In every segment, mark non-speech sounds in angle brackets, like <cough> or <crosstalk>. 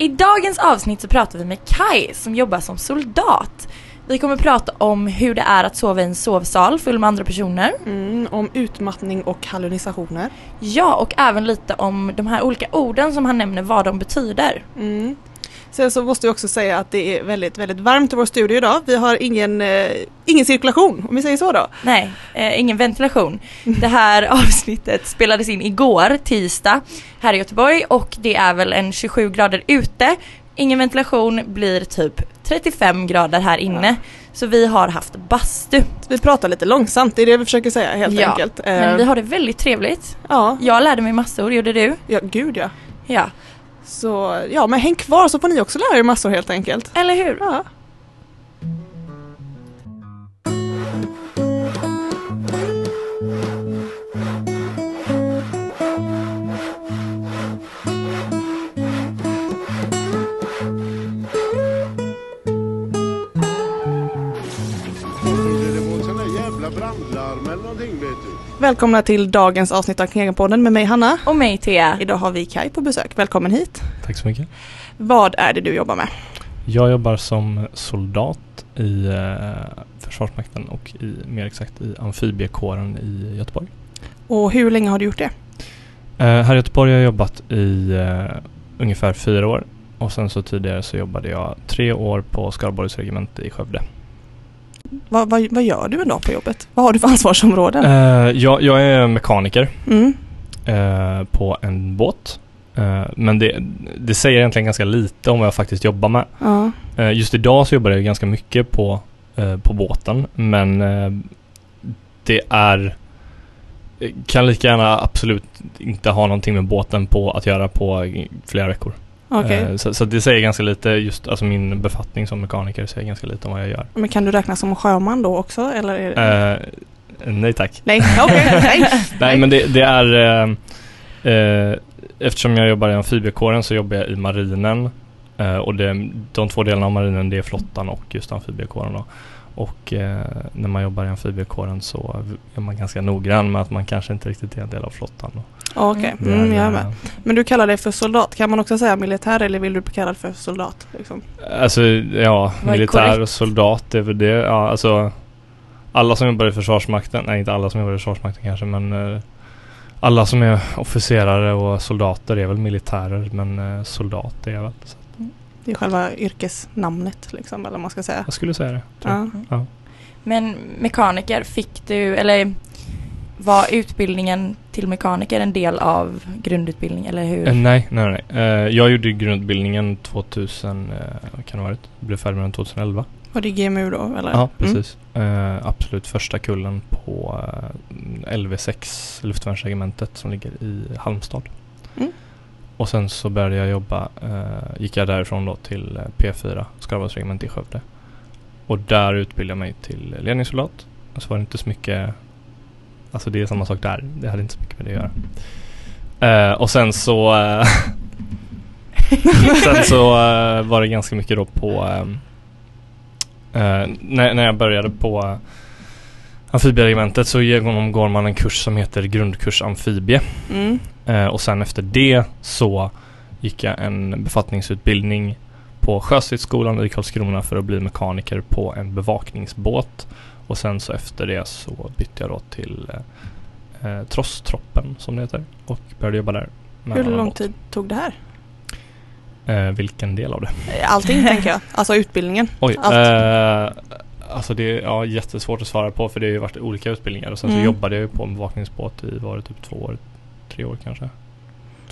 I dagens avsnitt så pratar vi med Kai som jobbar som soldat. Vi kommer prata om hur det är att sova i en sovsal full med andra personer. Mm, om utmattning och hallucinationer. Ja, och även lite om de här olika orden som han nämner, vad de betyder. Mm. Sen så måste jag också säga att det är väldigt, väldigt varmt i vår studio idag. Vi har ingen, eh, ingen cirkulation, om vi säger så då. Nej, eh, ingen ventilation. Det här <laughs> avsnittet spelades in igår, tisdag, här i Göteborg och det är väl en 27 grader ute. Ingen ventilation blir typ 35 grader här inne. Så vi har haft bastu. Vi pratar lite långsamt, det är det vi försöker säga helt Ja, enkelt. Eh, Men vi har det väldigt trevligt. ja, Jag lärde mig massor, gjorde du? ja, gud ja. Ja. Så ja, men häng kvar så får ni också lära er massor helt enkelt. Eller hur? Ja. Välkomna till dagens avsnitt av Knegarpodden med mig Hanna. Och mig Thea. Idag har vi Kai på besök, välkommen hit. Tack så mycket. Vad är det du jobbar med? Jag jobbar som soldat i eh, Försvarsmakten och i, mer exakt i amfibiekåren i Göteborg. Och hur länge har du gjort det? Eh, här i Göteborg har jag jobbat i eh, ungefär fyra år och sen så tidigare så jobbade jag tre år på Skaraborgs regemente i Skövde. Vad, vad, vad gör du en dag på jobbet? Vad har du för ansvarsområden? Eh, jag, jag är mekaniker Mm. eh, på en båt. Eh, men det, det säger egentligen ganska lite om vad jag faktiskt jobbar med. Just idag så jobbar jag ganska mycket på, på båten men det är kan lika gärna absolut inte ha någonting med båten på att göra på flera veckor. Okej. Eh, Så, så det säger ganska lite, just alltså min befattning som mekaniker säger ganska lite om vad jag gör. Men kan du räknas som sjöman då också? Eller det... Eh, nej tack. Nej, okej. <laughs> nej. Nej men det, det är eh, eh, Eftersom jag jobbar i amfibiekåren så jobbar jag i marinen och det, de två delarna av marinen det är flottan och just amfibiekåren då. Och när man jobbar i amfibiekåren så är man ganska noggrann med att man kanske inte riktigt är en del av flottan. Då. Okej, Det mm, är, jag är med. Men du kallar dig för soldat. Kan man också säga militär eller vill du bli kallad för soldat? Liksom? Alltså ja, militär korrekt? och soldat det är väl det. Ja, alltså alla som jobbar i Försvarsmakten, nej inte alla som jobbar i Försvarsmakten kanske men eh, alla som är officerare och soldater är väl militärer men eh, soldat är jag väl. Så Det är själva yrkesnamnet liksom, eller vad man ska säga. jag skulle säga det. jag. Ja. Men mekaniker, fick du, eller var utbildningen till mekaniker en del av grundutbildning eller hur? Eh, nej, nej, nej. Eh, jag gjorde grundutbildningen 2000, eh, vad kan det ha varit? Blev färdig med den 2011. Var det GMU då? Eller? Ja, Mm. precis. Eh, absolut första kullen på eh, LV6, luftvärnsregementet som ligger i Halmstad. Mm. Och sen så började jag jobba, gick jag därifrån då till eh, P4, Skaraborgsregementet i Skövde. Och där utbildade jag mig till ledningssoldat. Och så var det inte så mycket, alltså det är samma sak där, det hade inte så mycket med det att göra. Eh, och sen så eh, <laughs> Sen så eh, var det ganska mycket då på när, när jag började på uh, amfibieregementet så genomgår man en kurs som heter grundkurs amfibie. Mm. Eh, och sen efter det så gick jag en befattningsutbildning på Sjöstridsskolan i Karlskrona för att bli mekaniker på en bevakningsbåt. Och sen så efter det så bytte jag då till eh, eh, Trosstroppen som det heter och började jobba där. Hur lång tid tog det här? Eh, vilken del av det? Allting tänker jag. <laughs> Alltså utbildningen. Oj, eh, alltså det är ja, jättesvårt att svara på för det har ju varit olika utbildningar och sen Mm. så jobbade jag ju på en bevakningsbåt i var det typ två år, tre år kanske.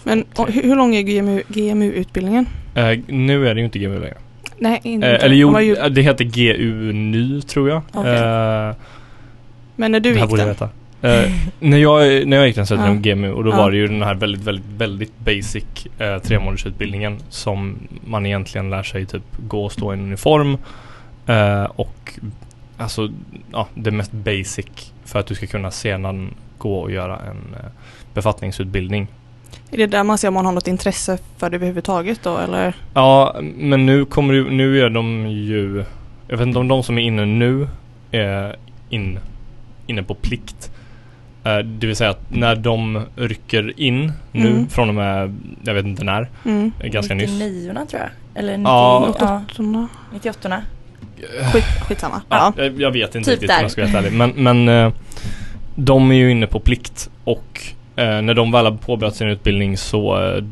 Men och, hur hur lång är GMU, GMU-utbildningen? Eh, nu är det ju inte GMU längre. Nej, inte. Eh, eller jo, ju- det heter GU NY tror jag. Okej. Eh, Men när du gick den? veta. Eh, när, jag, när jag gick den så hette Ja. den GMU och då Ja. var det ju den här väldigt, väldigt, väldigt basic eh, tremånadersutbildningen som man egentligen lär sig typ gå och stå i en uniform eh, och alltså ja, det mest basic för att du ska kunna sedan gå och göra en eh, befattningsutbildning. Är det där man ser om man har något intresse för det överhuvudtaget då eller? Ja, men nu kommer ju, nu är de ju, jag vet inte om de som är inne nu är in, inne på plikt. Eh, det vill säga att när de rycker in nu Mm. från och med, jag vet inte när, Mm. eh, ganska nyss. 99 tror jag. Eller 90, Ja. ja. 98. 98 Skit, skitsamma. Ja, Ja. jag- vet inte Typ riktigt om där. jag ska vara helt ärlig. Men, men eh, de är ju inne på plikt och eh, när de väl har påbörjat sin utbildning så eh,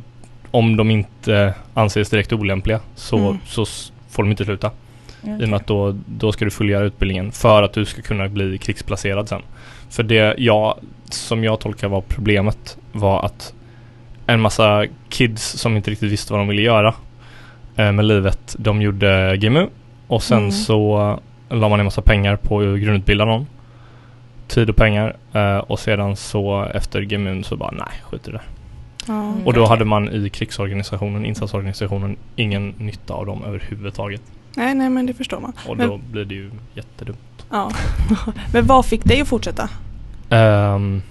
om de inte anses direkt olämpliga så, Mm. så får de inte sluta. Mm. I och med att då, då ska du fullgöra utbildningen för att du ska kunna bli krigsplacerad sen. För det jag, som jag tolkar var problemet var att en massa kids som inte riktigt visste vad de ville göra eh, med livet, de gjorde GMU och sen Mm. så la man en massa pengar på att grundutbilda någon. Tid och pengar eh, och sedan så efter GMU så bara nej, skit i det. Mm. Och då hade man i krigsorganisationen, insatsorganisationen, ingen nytta av dem överhuvudtaget. Nej, nej men det förstår man. Och Men- då blir det ju jättedumt. Ja. <laughs> men vad fick dig att fortsätta? Um,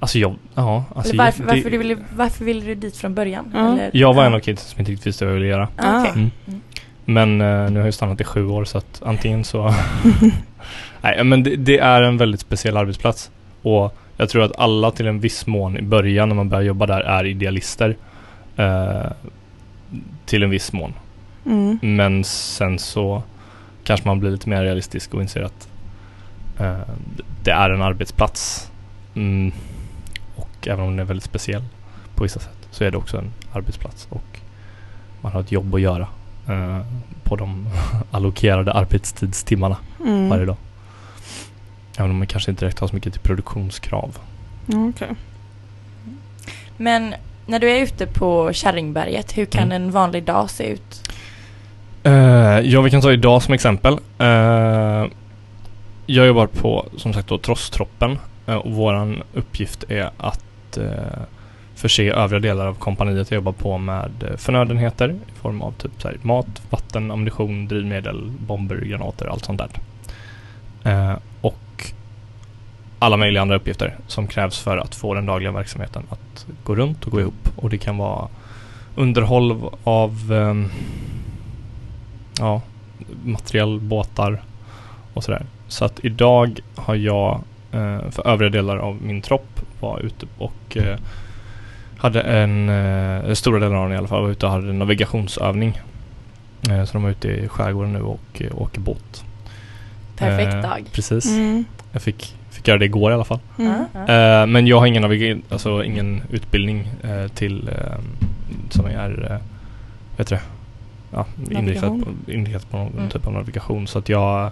alltså jag, ja. Alltså varför, jag, varför, du ville, varför ville du dit från början? Ja. Eller? jag var en av kidsen som inte riktigt visste vad jag ville göra. Okej. Mm. Mm. Men eh, nu har jag stannat i sju år så att antingen så <laughs> <laughs> Nej men det, det är en väldigt speciell arbetsplats. Och jag tror att alla till en viss mån i början när man börjar jobba där är idealister. eh, till en viss mån. Mm. Men sen så kanske man blir lite mer realistisk och inser att eh, det är en arbetsplats. Mm. Och även om den är väldigt speciell på vissa sätt så är det också en arbetsplats och man har ett jobb att göra eh, på de <laughs> allokerade arbetstidstimmarna Mm. varje dag. Även om man kanske inte direkt har så mycket till produktionskrav. Ja, okej. Men när du är ute på Kärringberget, hur kan Mm. en vanlig dag se ut? Eh, ja, vi kan ta idag som exempel. Eh, jag jobbar på, som sagt då, Trosstroppen. eh, och våran uppgift är att eh, förse övriga delar av kompaniet jag jobbar på med eh, förnödenheter i form av typ så här, mat, vatten, ammunition, drivmedel, bomber, granater, allt sånt där. Och alla möjliga andra uppgifter som krävs för att få den dagliga verksamheten att gå runt och gå ihop. Och det kan vara underhåll av ehm, ja, materiell, båtar och sådär. Så att idag har jag eh, för övriga delar av min tropp var ute och eh, hade en, eh, stora delar av den i alla fall, var ute och hade en navigationsövning. Eh, så de var ute i skärgården nu och eh, åker båt. Perfekt Eh, dag. Precis. Mm. Jag fick, fick göra det igår i alla fall. Mm. Eh, men jag har ingen, alltså ingen utbildning eh, till eh, som är vet du? Ja, inriktat Navigation. på, inriktat på någon Mm. typ av navigation. Så att jag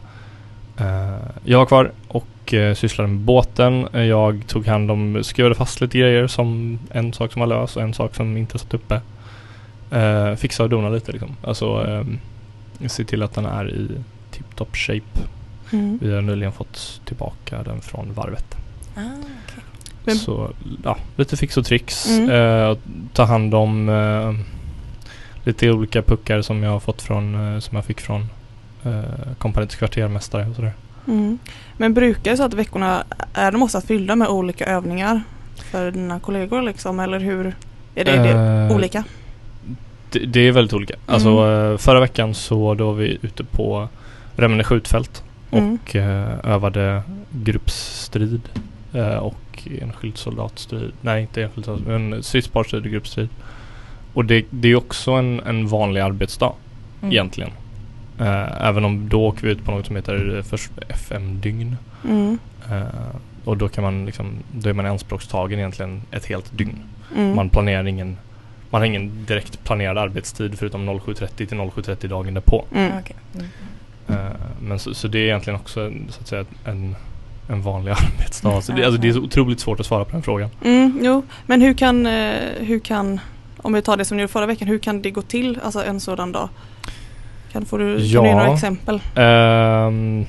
Jag var kvar och eh, sysslade med båten. Jag tog hand om, skruvade fast lite grejer som en sak som var lös och en sak som inte satt uppe. Eh, fixa och dona lite liksom. Alltså eh, se till att den är i tip-top shape. Mm. Vi har nyligen fått tillbaka den från varvet. Ah. Men- Så ja, lite fix och tricks. Mm. Eh, ta hand om eh, lite olika puckar som jag har fått från, eh, som jag fick från eh, kompaniets kvartermästare och sådär. Mm. Men brukar det så att veckorna är de ofta fyllda med olika övningar för dina kollegor liksom eller hur? Är det, det Eh, olika? Det, det är väldigt olika. Alltså eh, förra veckan så då var vi ute på Remmene skjutfält Mm. Och eh, övade gruppstrid eh, och enskild soldatstrid. Nej, inte enskild soldat, men stridsparstrid och gruppstrid. Och det, det är också en, en vanlig arbetsdag Mm. egentligen. Eh, även om då åker vi ut på något som heter FM-dygn. Mm. Och då kan man liksom, då är man anspråkstagen egentligen ett helt dygn. Mm. Man planerar ingen, man har ingen direkt planerad arbetstid förutom 07.30 till 07.30 dagen därpå. Mm. Mm. Eh, men så, så det är egentligen också en- så att säga en, en vanlig <laughs> arbetsdag. Så det, alltså, det är så otroligt svårt att svara på den frågan. Mm, jo, men hur kan, eh, hur kan, om vi tar det som ni gjorde förra veckan, hur kan det gå till, alltså en sådan dag? Kan, får du, Ja. kan du ge några exempel? Ehm,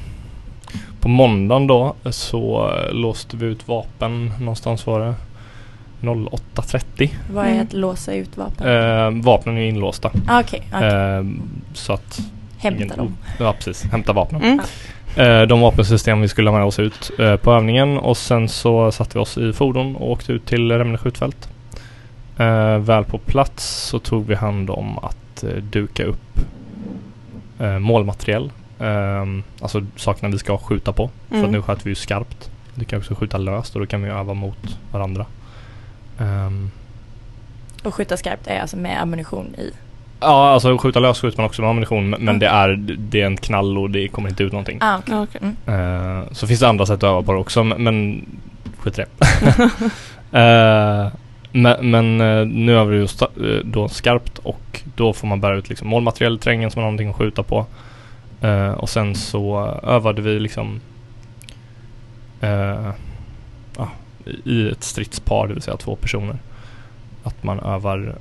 på måndagen då så eh, låste vi ut vapen någonstans var det 08.30. Vad är Mm. att låsa ut vapen? Ehm, vapnen är inlåsta. Ah, Okej, okej. Ehm, så att hämta ingen- dem. Ja precis, hämta vapnen. Mm. Eh, de vapensystem vi skulle ha med oss ut eh, på övningen och sen så satte vi oss i fordon och åkte ut till Remne skjutfält. Eh, väl på plats så tog vi hand om att duka upp målmateriel. Eh, alltså sakerna vi ska skjuta på. För Mm. nu sköt vi ju skarpt. du kan också skjuta löst och då kan vi öva mot varandra. Ehm, Och skjuta skarpt är alltså med ammunition i. ja, alltså skjuta löst skjuter man också med ammunition men Mm. det, är, det är en knall och det kommer inte ut någonting. Ah, okej. Ja, okej. Mm. Eh, så finns det andra sätt att öva på det också men, skit i det. <laughs> Eh, men men eh, nu övar vi ju sta- eh, då skarpt och då får man bära ut liksom målmaterial i terrängen som man har någonting att skjuta på. Eh, och sen så övade vi liksom ja, i ett stridspar, det vill säga två personer. Att man övar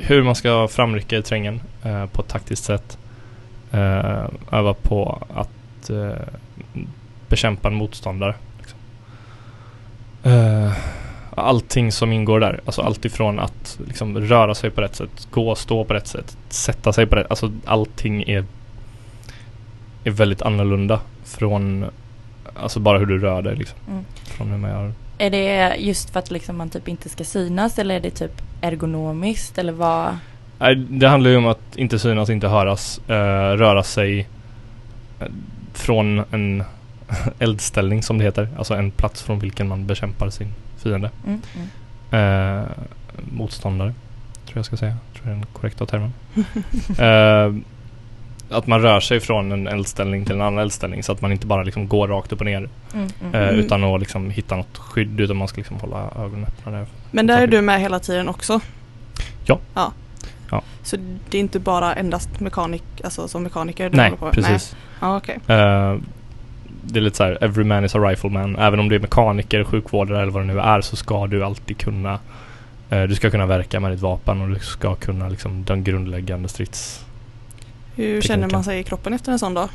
hur man ska framrycka i terrängen eh, på ett taktiskt sätt. Eh, öva på att eh, bekämpa en motståndare. Liksom. Eh, allting som ingår där, alltså allt ifrån att liksom, röra sig på rätt sätt, gå och stå på rätt sätt, sätta sig på rätt Alltså allting är, är väldigt annorlunda från Alltså bara hur du rör dig liksom. Mm. Från hur man gör. Är det just för att liksom man typ inte ska synas eller är det typ ergonomiskt eller vad? Nej, det handlar ju om att inte synas, inte höras, eh, röra sig eh, från en <laughs> eldställning som det heter. Alltså en plats från vilken man bekämpar sin fiende. Mm, mm. Eh, motståndare, tror jag ska säga. Tror jag är den korrekta termen. <laughs> eh, att man rör sig från en eldställning till en annan eldställning så att man inte bara liksom går rakt upp och ner. Mm, mm. Eh, Mm. Utan att liksom hitta något skydd utan man ska liksom hålla ögonen öppna där. Men där är du med hela tiden också? Ja. ja. Ja. Så det är inte bara endast mekanik, alltså som mekaniker du Nej, håller på precis. Nej. Ja, okej. Eh, det är lite så här, every man is a rifleman. Även om du är mekaniker, sjukvårdare eller vad det nu är så ska du alltid kunna eh, Du ska kunna verka med ditt vapen och du ska kunna liksom den grundläggande strids... Hur känner Tekniken. man sig i kroppen efter en sån dag?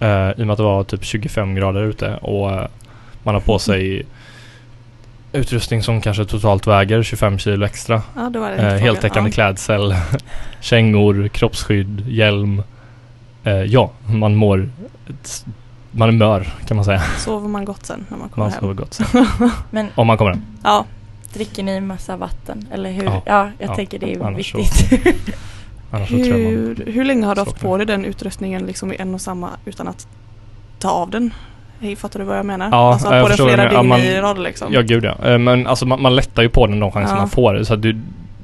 Eh, I och med att det var typ 25 grader ute och eh, man har på <laughs> sig utrustning som kanske totalt väger 25 kilo extra. Ja, det var det Eh, heltäckande ja. klädsel, <laughs> kängor, kroppsskydd, hjälm. Eh, ja, man mår... Man är mör kan man säga. Sover man gott sen när man kommer Man hem? sover gott sen. <laughs> Men Om man kommer hem. Ja, dricker ni massa vatten eller hur? Ja. Ja, jag Ja, tänker det är viktigt. Annars hur, hur länge har du haft på dig den utrustningen liksom i en och samma utan att ta av den? Hej, fattar du vad jag menar? Ja, alltså jag på den flera dygn. Ja, i rad liksom. Ja gud ja. Eh, Men alltså man, man lättar ju på den de chanser Ja. man får. Så du,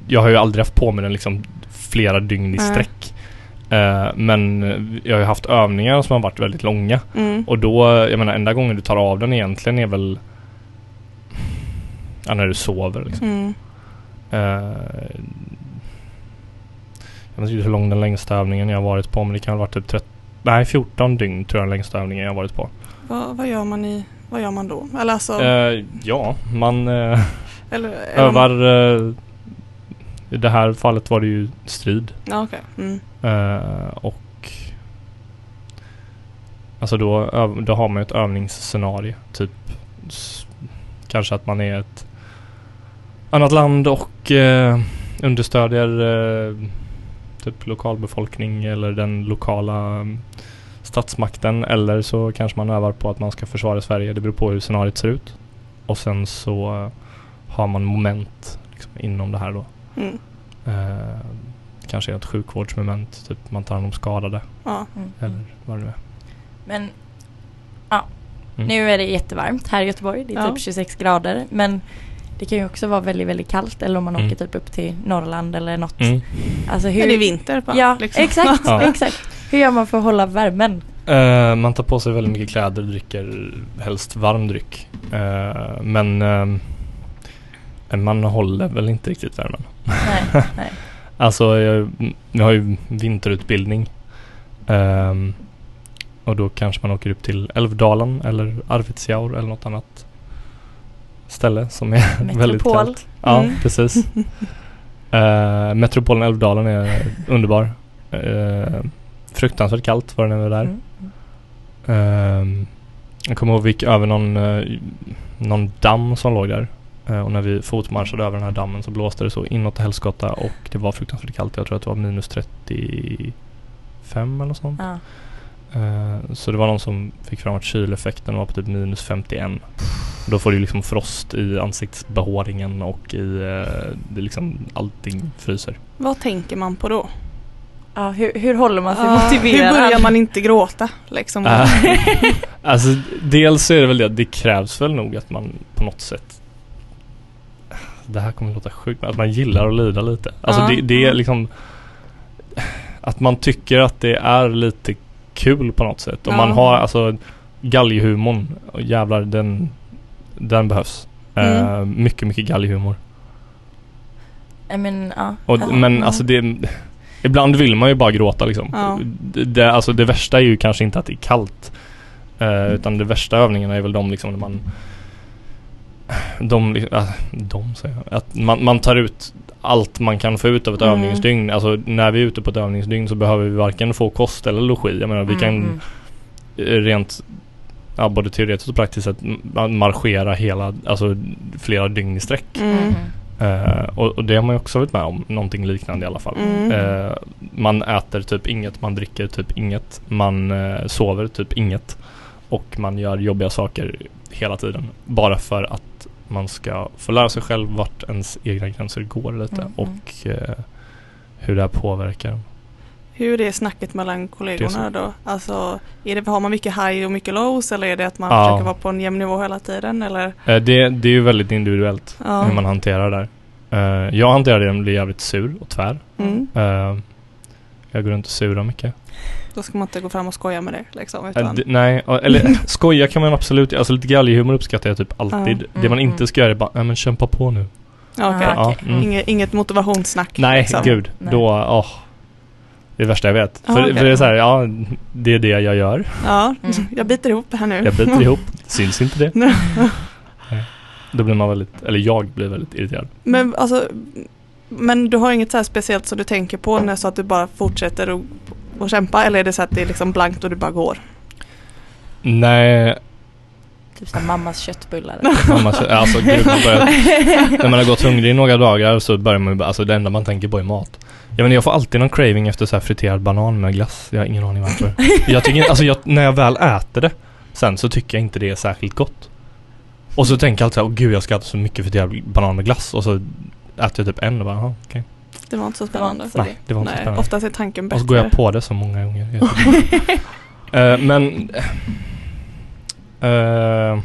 jag har ju aldrig haft på mig den liksom flera dygn i sträck. Eh, men jag har ju haft övningar som har varit väldigt långa. Mm. Och då, jag menar enda gången du tar av den egentligen är väl Ja när du sover liksom. Mm. Eh, jag vet inte hur lång den längsta övningen jag har varit på men det kan ha varit typ 30, nej 14 dygn tror jag den längsta övningen jag varit på. Vad, vad gör man i, vad gör man då? Eller alltså, Eh, ja, man eh, <laughs> eller, övar De, eh, I det här fallet var det ju strid. ja, okej. Mm. Eh, och Alltså då, då har man ju ett övningsscenario. Typ kanske att man är ett annat land och eh, understödjer eh, typ lokalbefolkning eller den lokala mm, statsmakten. Eller så kanske man övar på att man ska försvara Sverige. Det beror på hur scenariot ser ut. Och sen så eh, har man moment liksom, inom det här då. Mm. Eh, kanske ett sjukvårdsmoment, typ man tar hand om skadade Ja. Mm. eller vad det nu är. Men ja, Mm. nu är det jättevarmt här i Göteborg. Det är Ja. typ 26 grader. Men det kan ju också vara väldigt, väldigt kallt. Eller om man Mm. åker typ upp till Norrland eller något. Mm. Alltså hur... Är det vinter? Bara, Ja, liksom? exakt, Ja. exakt. Hur gör man för att hålla värmen? Eh, man tar på sig väldigt mycket kläder, dricker helst varm dryck. Eh, men ehm, man håller väl inte riktigt värmen. Nej, <laughs> nej. Alltså jag, jag har ju vinterutbildning. Och då kanske man åker upp till Älvdalen eller Arvidsjaur eller något annat ställe som är <laughs> väldigt kallt. Ja, Mm. precis. Uh, <laughs> Metropolen Älvdalen är underbar. Uh, fruktansvärt kallt var det när vi var där. Mm. Ehm, jag kommer ihåg vi gick över någon, eh, någon damm som låg där. Och när vi fotmarschade över den här dammen så blåste det så inåt helskotta och det var fruktansvärt kallt. Jag tror att det var minus 35 eller något sånt. Ja. Eh, så det var någon som fick fram att kyleffekten var på typ minus 51. Då får du liksom frost i ansiktsbehåringen och i eh, det liksom allting fryser. Vad tänker man på då? Ja, hur, hur håller man sig Ah, motiverad? Hur börjar man inte gråta? Liksom? Eh, <laughs> Alltså dels är det väl det att det krävs väl nog att man på något sätt Det här kommer låta sjukt men att man gillar att lida lite. Alltså Ja. det, det är liksom Att man tycker att det är lite kul på något sätt. Och Ja. man har alltså galghumorn, och jävlar den Den behövs. Mm. Eh, mycket, mycket galghumor. I mean, ja. Och, Ja. men alltså det Ibland vill man ju bara gråta liksom. Ja. Det, alltså det värsta är ju kanske inte att det är kallt. Eh, utan det värsta övningarna är väl de liksom när man De, äh, de säger jag. Att man, man tar ut allt man kan få ut av ett Mm. övningsdygn. Alltså när vi är ute på ett övningsdygn så behöver vi varken få kost eller logi. Jag menar vi kan Mm, eh, rent Ja, både teoretiskt och praktiskt sett marschera hela, alltså flera dygn i sträck. mm, Mm. Eh, och, och det har man ju också varit med om, någonting liknande i alla fall. Mm. Eh, man äter typ inget, man dricker typ inget, man eh, sover typ inget och man gör jobbiga saker hela tiden. Bara för att man ska få lära sig själv vart ens egna gränser går lite Mm. och eh, hur det här påverkar. Hur är snacket mellan kollegorna då? Alltså, är det, har man mycket high och mycket lows eller är det att man Ja. försöker vara på en jämn nivå hela tiden? Eller? Eh, det, det är ju väldigt individuellt Ja. hur man hanterar det. där. Eh, jag hanterar det genom att bli jävligt sur och tvär. Mm. Eh, jag går runt och surar mycket. Då ska man inte gå fram och skoja med det liksom. Äh, Utan, d- nej, eller <laughs> <laughs> skoja kan man absolut Alltså lite galghumor uppskattar jag typ alltid. Ja. Det man Mm, inte ska göra är bara, nej men kämpa på nu. Ja. Ja, okej. mm. Inget, inget motivationssnack. Nej, liksom. gud. Nej. Då, åh. Det är det värsta jag vet. Ja, för, okej. för det är så här, ja, det är det jag gör. Ja, Mm. <laughs> jag biter ihop här nu. Jag biter ihop. Syns inte det? Då blir man väldigt, eller jag blir väldigt irriterad. Men alltså, men du har inget så här speciellt som du tänker på när så att du bara fortsätter att, att kämpa eller är det så att det är liksom blankt och du bara går? Nej, Typ som mammas köttbullar. <laughs> mamma, alltså gud, man börjar, <laughs> när man har gått hungrig i några dagar så börjar man ju alltså det enda man tänker på är mat. Jag menar jag får alltid någon craving efter så här friterad banan med glass. Jag har ingen aning varför. Jag tycker, alltså jag, när jag väl äter det sen så tycker jag inte det är särskilt gott. Och så tänker jag alltid så här, åh gud jag ska äta så mycket friterad banan med glass och så äter jag typ en och bara, okej. Det var inte så Det var spännande. inte så Nej, det var inte så Nej, spännande. oftast är tanken Och bättre. så går jag på det så många gånger. <laughs> Eh, men... eh,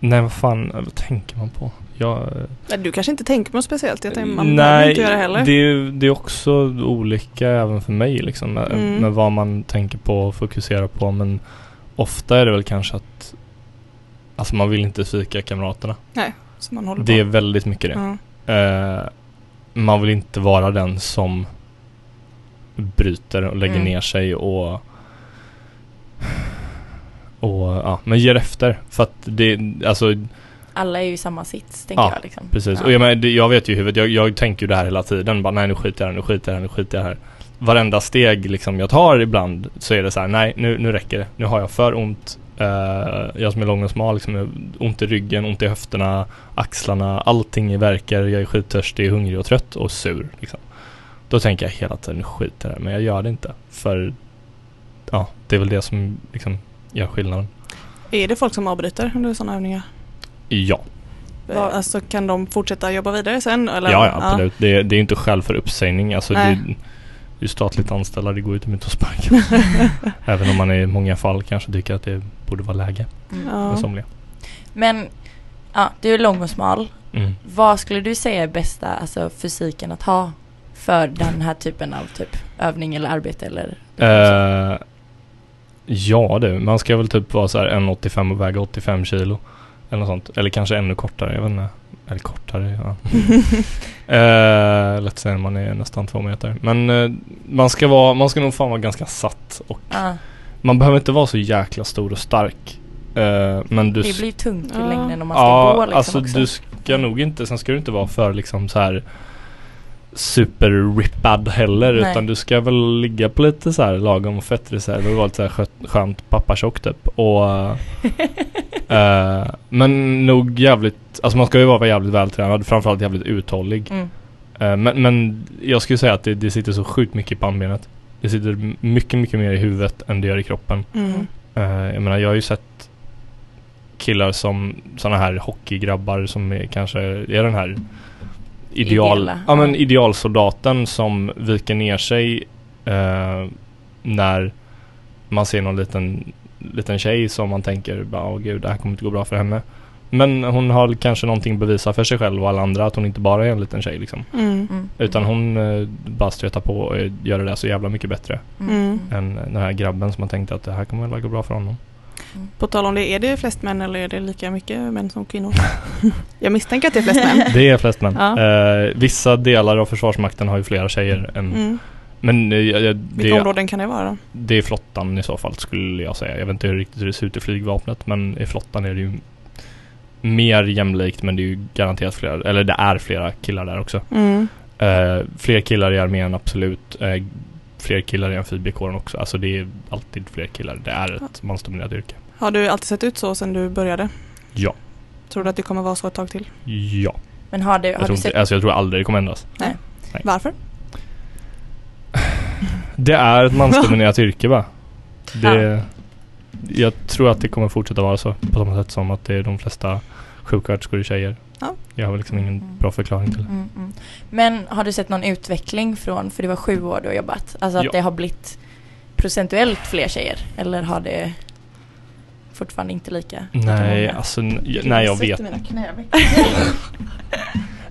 nej vad fan, vad tänker man på? Jag, Nej, Du kanske inte tänker på något speciellt. Jag tänker, man nej, inte göra det heller. det är, det är också olika även för mig liksom. Med, Mm. med vad man tänker på och fokuserar på. Men ofta är det väl kanske att Alltså man vill inte svika kamraterna. Så man håller Det är på. väldigt mycket det. Ja. Eh, man vill inte vara den som bryter och lägger Mm. ner sig och och ja, men ger efter. För att det, alltså Alla är ju i samma sits tänker Ja, jag liksom. precis. Ja. Och jag, det, jag vet ju i huvudet, jag, jag tänker ju det här hela tiden. Bara nej nu skiter jag här, nu skiter jag här, nu skiter jag här. Varenda steg liksom jag tar ibland så är det så här, nej nu, nu räcker det. Nu har jag för ont. Eh, jag som är lång och smal, liksom, ont i ryggen, ont i höfterna, axlarna, allting i verkar. Jag är skittörstig, hungrig och trött och sur. Liksom. Då tänker jag hela tiden, jag i det här. Men jag gör det inte. För ja, det är väl det som liksom gör skillnaden. Är det folk som avbryter under sådana övningar? Ja, Vad- Alltså kan de fortsätta jobba vidare sen? Eller? Ja, ja absolut. Det, det är inte skäl för uppsägning. Alltså det, Nej. det är ju statligt anställda, det går ju inte att sparka. <laughs> Även om man i många fall kanske tycker att det borde vara läge Mm. Somliga. Men ja, du är lång och smal. Mm. Vad skulle du säga är bästa alltså, fysiken att ha för den här typen av typ övning eller arbete eller? Eh, ja du, man ska väl typ vara så här 1,85 och väga 85 kilo. Eller något sånt. Eller kanske ännu kortare, jag vet inte. Eller kortare, ja. <laughs> Eh, lätt säga när man är nästan två meter. Men eh, man ska vara, man ska nog fan vara ganska satt och Ja, man behöver inte vara så jäkla stor och stark. Eh, men du det blir tungt i Ja. längden om man ska ja, gå liksom alltså också. du ska nog inte, sen ska du inte vara för liksom så här super rippad heller Nej. utan du ska väl ligga på lite så här lagom fettreserv och vara lite så här skö- skönt pappatjock typ och <laughs> eh, men nog jävligt, alltså man ska ju vara jävligt vältränad framförallt jävligt uthållig Mm. Eh, men, men jag skulle säga att det, det sitter så sjukt mycket i pannbenet det sitter mycket mycket mer i huvudet än det gör i kroppen Mm. Eh, jag menar jag har ju sett killar som sådana här hockeygrabbar som är, kanske är den här ideal, ja, men idealsoldaten som viker ner sig eh, när man ser någon liten liten tjej som man tänker, åh gud det här kommer inte gå bra för henne. Men hon har kanske någonting att bevisa för sig själv och alla andra att hon inte bara är en liten tjej liksom. Mm. Mm. Utan hon eh, bara stretar på och gör det där så jävla mycket bättre Mm. än den här grabben som man tänkte att det här kommer väl gå bra för honom. På tal om det, är det flest män eller är det lika mycket män som kvinnor? <laughs> Jag misstänker att det är flest män. Det är flest män. Ja. Eh, vissa delar av Försvarsmakten har ju flera tjejer än Mm. Men eh, jag- Vilka det, områden kan det vara? det är flottan i så fall skulle jag säga. Jag vet inte hur riktigt hur det ser ut i flygvapnet men i flottan är det ju mer jämlikt men det är ju garanterat flera, eller det är flera killar där också. Mm. Eh, fler killar i armén absolut. Eh, fler killar i amfibiekåren också. Alltså det är alltid fler killar. Det är ett mansdominerat yrke. Har du alltid sett ut så sedan du började? Ja. Tror du att det kommer vara så ett tag till? Ja. Men har du, Jag har tror, du sett alltså jag tror aldrig det kommer ändras. Nej. Nej. Varför? Det är ett mansdominerat <laughs> yrke va? Det, jag tror att det kommer fortsätta vara så. På samma sätt som att det är de flesta sjuksköterskor är tjejer. Ja. Jag har liksom ingen Mm. bra förklaring till det. Mm, mm. Men har du sett någon utveckling från, för det var sju år du har jobbat, alltså att Ja. det har blivit procentuellt fler tjejer? Eller har det fortfarande inte lika? Nej, alltså jag- nej jag vet. Mina knäveck.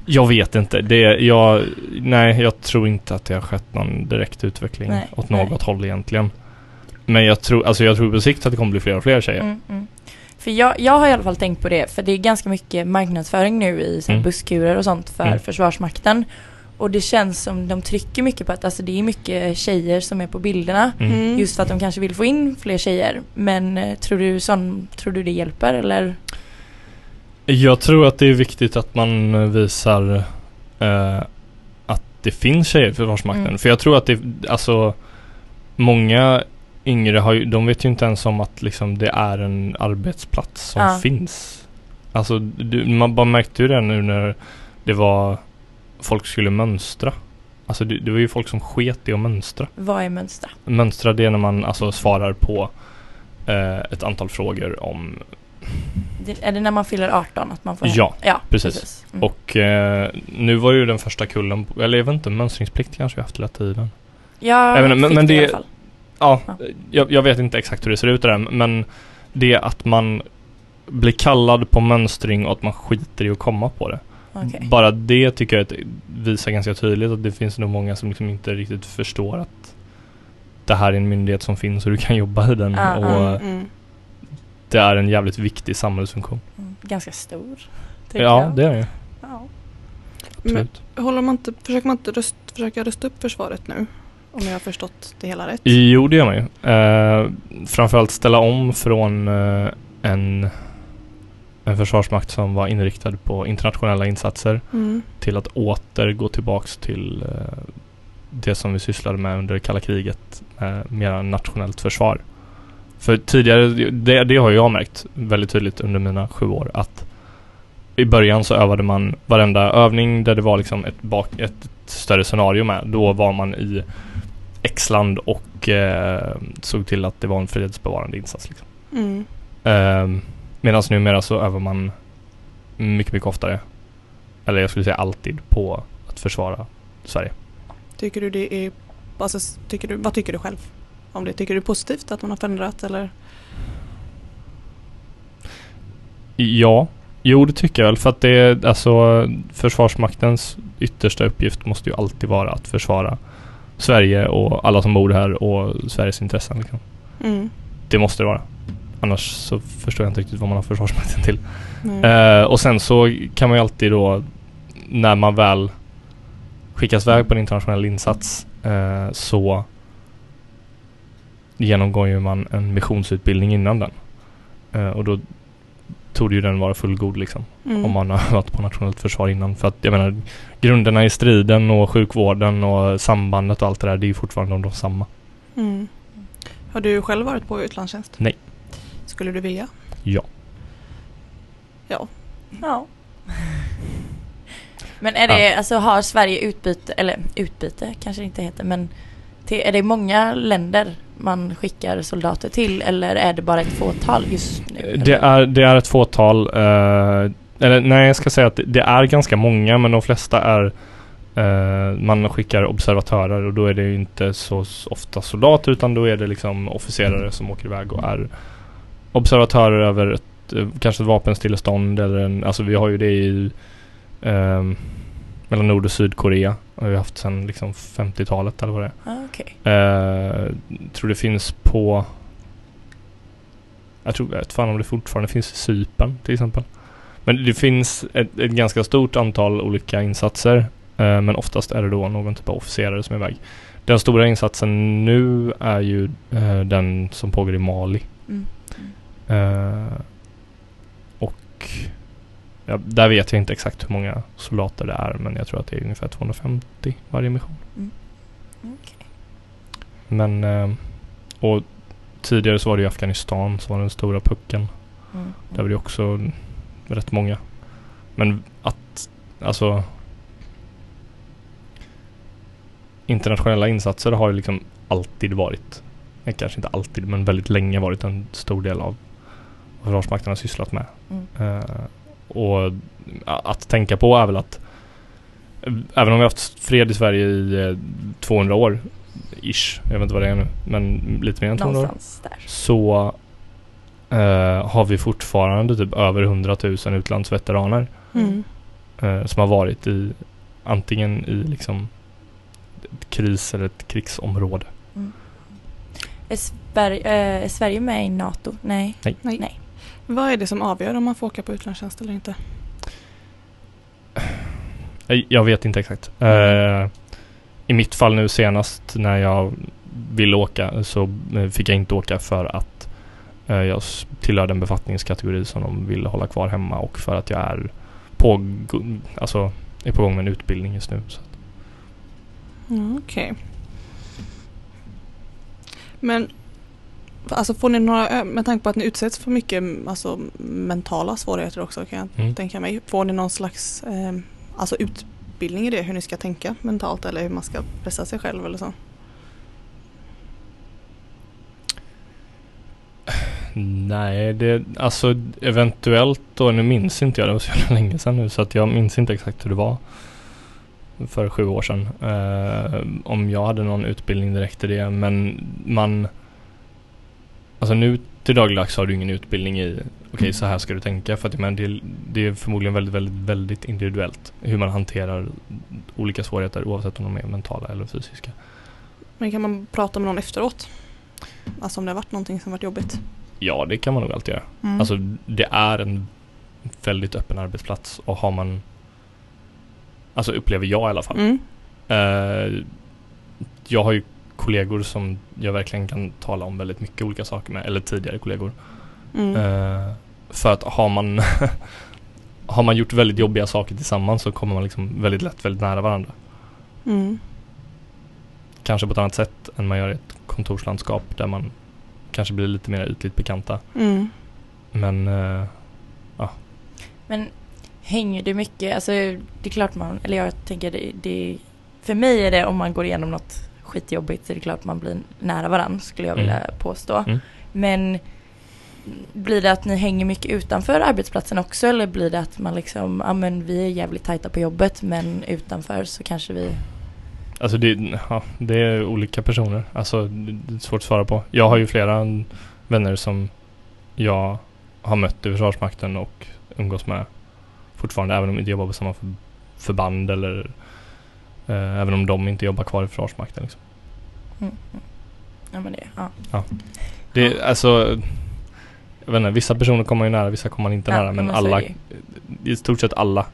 Jag vet inte. Det, jag, nej, jag tror inte att det har skett någon direkt utveckling Nej, åt nej. något håll egentligen. Men jag tror, alltså jag tror på sikt att det kommer bli fler och fler tjejer. Mm, mm. För jag, jag har i alla fall tänkt på det, för det är ganska mycket marknadsföring nu i så här Mm. busskurer och sånt för Mm. Försvarsmakten. Och det känns som de trycker mycket på att alltså, det är mycket tjejer som är på bilderna. Mm. Mm. Just för att de kanske vill få in fler tjejer. Men eh, tror du, sån, tror du det hjälper eller? Jag tror att det är viktigt att man eh, visar eh, att det finns tjejer i Försvarsmakten. Mm. För jag tror att det, alltså många yngre har ju, de vet ju inte ens om att liksom det är en arbetsplats som Ja. finns. Alltså du, man bara märkte ju det nu när det var folk skulle mönstra. Alltså det, det var ju folk som sket i att mönstra. Vad är mönstra? Mönstra det är när man alltså svarar på eh, ett antal frågor om Det, är det när man fyller 18 att man får Ja, ja precis. Mm. Och eh, nu var ju den första kullen, eller jag vet inte, mönstringsplikt kanske vi haft hela tiden. inte, men- men det Ja, Ja. jag, jag vet inte exakt hur det ser ut där, men det att man blir kallad på mönstring och att man skiter i att komma på det. Okej. Bara det tycker jag att visar ganska tydligt att det finns nog många som liksom inte riktigt förstår att det här är en myndighet som finns och du kan jobba i den Ja, och ja. Mm. det är en jävligt viktig samhällsfunktion. Mm, Ganska stor. Ja, jag. det är det Ja. Håller man inte, försöker man inte röst, försöka rösta upp försvaret nu? Om jag har förstått det hela rätt. Jo, det gör man ju. Eh, framförallt ställa om från eh, en, en försvarsmakt som var inriktad på internationella insatser Mm. till att åter gå tillbaks till eh, det som vi sysslade med under kalla kriget, eh, mera nationellt försvar. För tidigare, det, det har jag märkt väldigt tydligt under mina sju år att i början så övade man varenda övning där det var liksom ett, bak, ett större scenario med. Då var man i X-land och eh, såg till att det var en fredsbevarande insats. Liksom. Mm. Eh, Medan numera så övar man mycket, mycket oftare. Eller jag skulle säga alltid på att försvara Sverige. Tycker du det är, alltså, tycker du, vad tycker du själv om det? Tycker du det är positivt att man har förändrat eller? Ja, jo det tycker jag väl för att det är alltså Försvarsmaktens yttersta uppgift måste ju alltid vara att försvara Sverige och alla som bor här och Sveriges intressen. Liksom. Mm. Det måste det vara. Annars så förstår jag inte riktigt vad man har Försvarsmakten till. Eh, och sen så kan man ju alltid då när man väl skickas iväg på en internationell insats eh, så genomgår ju man en missionsutbildning innan den. Eh, och då tog ju den vara fullgod liksom. Mm. Om man har <laughs> varit på nationellt försvar innan. För att jag menar grunderna i striden och sjukvården och sambandet och allt det där det är ju fortfarande de samma. Mm. Har du själv varit på utlandstjänst? Nej. Skulle du vilja? Ja. Ja. Ja. <laughs> Men är det, alltså har Sverige utbyte, eller utbyte kanske det inte heter, men till, är det många länder man skickar soldater till eller är det bara ett fåtal just nu? Eh, det är, det är ett fåtal. Eh, eller nej, jag ska säga att det, är ganska många men de flesta är eh, man skickar observatörer och då är det ju inte så ofta soldater utan då är det liksom officerare som åker iväg och är observatörer över ett, eh, kanske ett vapenstillestånd eller en, alltså vi har ju det i eh, mellan Nord och Sydkorea. Har vi haft sedan liksom 50-talet eller vad det är. Ah, okej. Eh, tror det finns på jag tror, jag vet fan om det fortfarande finns i Cypern till exempel. Men det finns ett, ett ganska stort antal olika insatser. Eh, men oftast är det då någon typ av officerare som är iväg. Den stora insatsen nu är ju eh, den som pågår i Mali. Mm. Eh, och ja, där vet jag inte exakt hur många soldater det är men jag tror att det är ungefär 250 varje mission. Okej. Men eh, och tidigare så var det i Afghanistan som var den stora pucken. Mm. Där var det också rätt många. Men att alltså internationella insatser har ju liksom alltid varit, kanske inte alltid men väldigt länge varit en stor del av vad Försvarsmakten har sysslat med. Mm. Eh, och att tänka på är väl att eh, även om vi har haft fred i Sverige i eh, 200 år, ish, jag vet inte vad det är nu, men lite mer än 200 år Någonstans där. så eh, har vi fortfarande typ över 100 000 utlandsveteraner Mm. eh, som har varit i antingen i liksom ett kris eller ett krigsområde. Är Sverige, eh, är Sverige med i NATO? Nej. Nej. Nej. Vad är det som avgör om man får åka på utlandstjänst eller inte? Jag, vet inte exakt. Eh, I mitt fall nu senast när jag ville åka så eh, fick jag inte åka för att eh, jag s- tillhörde en befattningskategori som de ville hålla kvar hemma och för att jag är på, alltså, är på gång med en utbildning just nu. Mm, Okej. Men alltså får ni några, ö- med tanke på att ni utsätts för mycket alltså, mentala svårigheter också kan jag Mm. tänka mig. Får ni någon slags eh, alltså utbildning i det, hur ni ska tänka mentalt eller hur man ska pressa sig själv eller så? Nej, det alltså eventuellt då, nu minns inte jag, det var så jävla länge sedan nu så att jag minns inte exakt hur det var för sju år sedan. Eh, om jag hade någon utbildning direkt i det, men man Alltså nu till dagligdags har du ingen utbildning i okej så här ska du tänka för att men det, det är förmodligen väldigt, väldigt, väldigt individuellt hur man hanterar olika svårigheter oavsett om de är mentala eller fysiska. Men kan man prata med någon efteråt? Alltså om det har varit någonting som varit jobbigt? Ja, det kan man nog alltid göra. Mm. Alltså det är en väldigt öppen arbetsplats och har man Alltså upplever jag i alla fall. Mm. Eh, jag har ju kollegor som jag verkligen kan tala om väldigt mycket olika saker med, eller tidigare kollegor. Mm. Eh, för att har man <laughs> Har man gjort väldigt jobbiga saker tillsammans så kommer man liksom väldigt lätt väldigt nära varandra. Mm. Kanske på ett annat sätt än man gör i ett kontorslandskap där man kanske blir lite mer ytligt bekanta. Mm. Men eh, Men hänger det mycket, alltså det är klart man, eller jag tänker det, det för mig är det om man går igenom något skitjobbigt så är det klart man blir nära varandra skulle jag Mm. vilja påstå. Mm. Men blir det att ni hänger mycket utanför arbetsplatsen också eller blir det att man liksom, ja men vi är jävligt tajta på jobbet men utanför så kanske vi Alltså det, ja, det är olika personer. Alltså det är svårt att svara på. Jag har ju flera vänner som jag har mött i Försvarsmakten och umgås med fortfarande även om de inte jobbar på samma för, förband eller även om de inte jobbar kvar i Försvarsmakten. Liksom. mm, mm. Ja men det, ja. Det är alltså jag vet inte, vissa personer kommer man ju nära, vissa kommer man inte Ja, nära men alla, i stort sett alla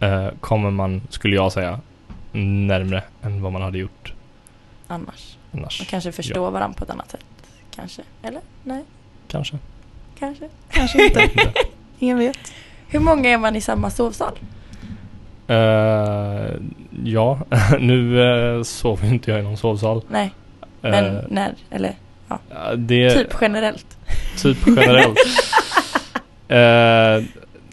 eh, kommer man, skulle jag säga, närmre än vad man hade gjort annars. Man annars. kanske förstår varandra på ett annat sätt. Kanske, eller? Nej, Kanske. kanske. Kanske inte. <laughs> Ingen vet. Hur många är man i samma sovsal? Eh, ja, <laughs> nu uh, sover ju inte jag i någon sovsal. Nej, men Eh, när? Eller ja, det typ generellt? typ generellt. <laughs> Eh,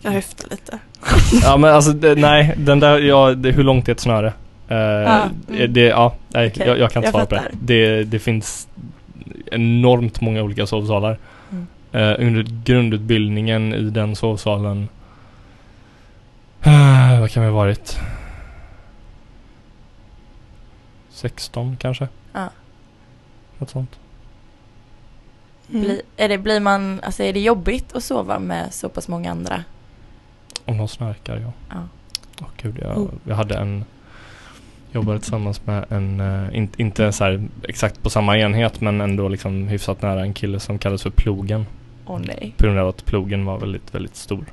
Jag höftar lite. <laughs> ja men alltså det, nej, den där, ja, det, hur långt är ett snöre? Eh, Ja, mm. det, ja, nej, Okej, jag, jag kan inte jag svara på det. det. Det finns enormt många olika sovsalar. Mm. Eh, under grundutbildningen i den sovsalen eh, Vad kan vi ha varit? 16 kanske? Ja. Något sånt. Mm. Bli, är det, blir man, alltså är det jobbigt att sova med så pass många andra? Om de snarkar, ja. Ja. Åh gud, jag, Oh. jag hade en Jobbade tillsammans med en, eh, in, inte så här exakt på samma enhet men ändå liksom hyfsat nära en kille som kallades för Plogen. Åh nej. På grund av att plogen var väldigt, väldigt stor.